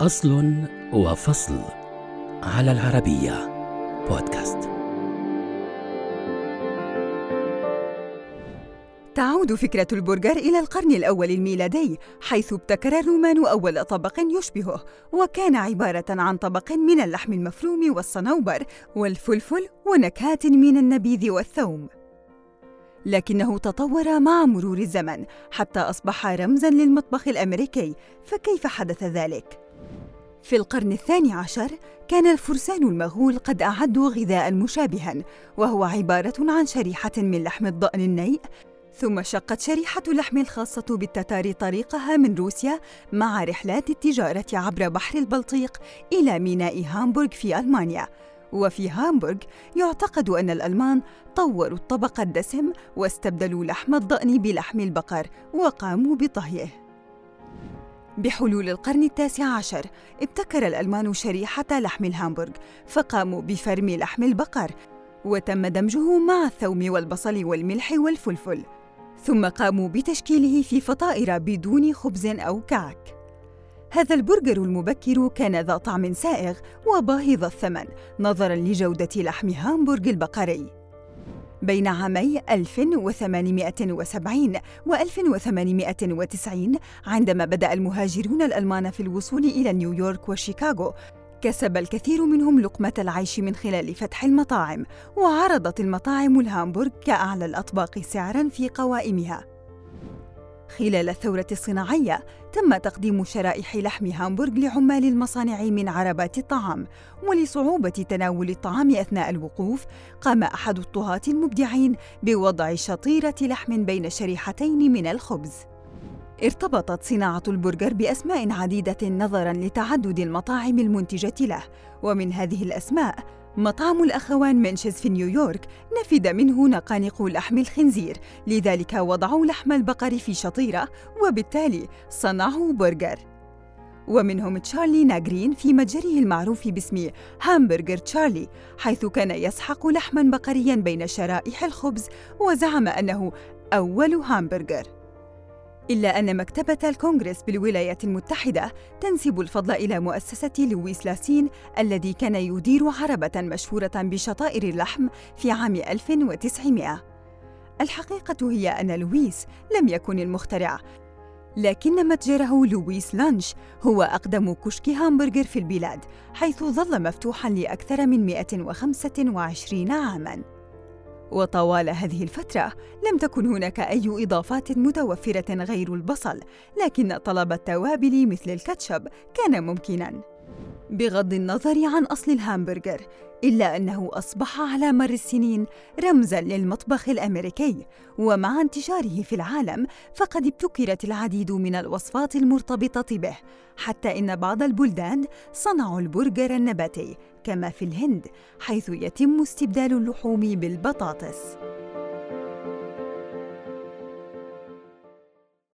أصل وفصل على العربية بودكاست تعود فكرة البرجر إلى القرن الأول الميلادي حيث ابتكر الرومان أول طبق يشبهه وكان عبارة عن طبق من اللحم المفروم والصنوبر والفلفل ونكهات من النبيذ والثوم لكنه تطور مع مرور الزمن حتى أصبح رمزاً للمطبخ الأمريكي فكيف حدث ذلك؟ في القرن الثاني عشر كان الفرسان المغول قد أعدوا غذاء مشابها وهو عبارة عن شريحة من لحم الضأن النيء ثم شقت شريحة اللحم الخاصة بالتتار طريقها من روسيا مع رحلات التجارة عبر بحر البلطيق إلى ميناء هامبورغ في ألمانيا. وفي هامبورغ يعتقد أن الألمان طوروا الطبق الدسم واستبدلوا لحم الضأن بلحم البقر وقاموا بطهيه. بحلول القرن التاسع عشر ابتكر الألمان شريحة لحم الهامبورغ فقاموا بفرم لحم البقر وتم دمجه مع الثوم والبصل والملح والفلفل ثم قاموا بتشكيله في فطائر بدون خبز أو كعك. هذا البرجر المبكر كان ذا طعم سائغ وباهظ الثمن نظراً لجودة لحم هامبورغ البقري. بين عامي 1870 و 1890 عندما بدأ المهاجرون الألمان في الوصول إلى نيويورك وشيكاغو. كسب الكثير منهم لقمة العيش من خلال فتح المطاعم وعرضت المطاعم الهامبورغ كأعلى الأطباق سعراً في قوائمها. خلال الثورة الصناعية تم تقديم شرائح لحم هامبورغ لعمال المصانع من عربات الطعام ولصعوبة تناول الطعام أثناء الوقوف قام أحد الطهاة المبدعين بوضع شطيرة لحم بين شريحتين من الخبز. ارتبطت صناعة البرجر بأسماء عديدة نظراً لتعدد المطاعم المنتجة له ومن هذه الأسماء مطعم الأخوان منشز في نيويورك نفد منه نقانق لحم الخنزير لذلك وضعوا لحم البقر في شطيرة وبالتالي صنعوا برجر. ومنهم تشارلي ناغرين في متجره المعروف باسم هامبرجر تشارلي حيث كان يسحق لحما بقريا بين شرائح الخبز وزعم أنه أول هامبرجر. إلا أن مكتبة الكونغرس بالولايات المتحدة تنسب الفضل إلى مؤسسة لويس لاسين الذي كان يدير عربة مشهورة بشطائر اللحم في عام 1900 الحقيقة هي أن لويس لم يكن المخترع لكن متجره لويس لانش هو أقدم كشك هامبرجر في البلاد حيث ظل مفتوحاً لأكثر من 125 عاماً. وطوال هذه الفترة لم تكن هناك أي إضافات متوفرة غير البصل، لكن طلب التوابل مثل الكاتشب كان ممكناً. بغض النظر عن أصل الهامبرجر، إلا أنه أصبح على مر السنين رمزاً للمطبخ الأمريكي، ومع انتشاره في العالم فقد ابتكرت العديد من الوصفات المرتبطة به، حتى إن بعض البلدان صنعوا البرجر النباتي كما في الهند حيث يتم استبدال اللحوم بالبطاطس.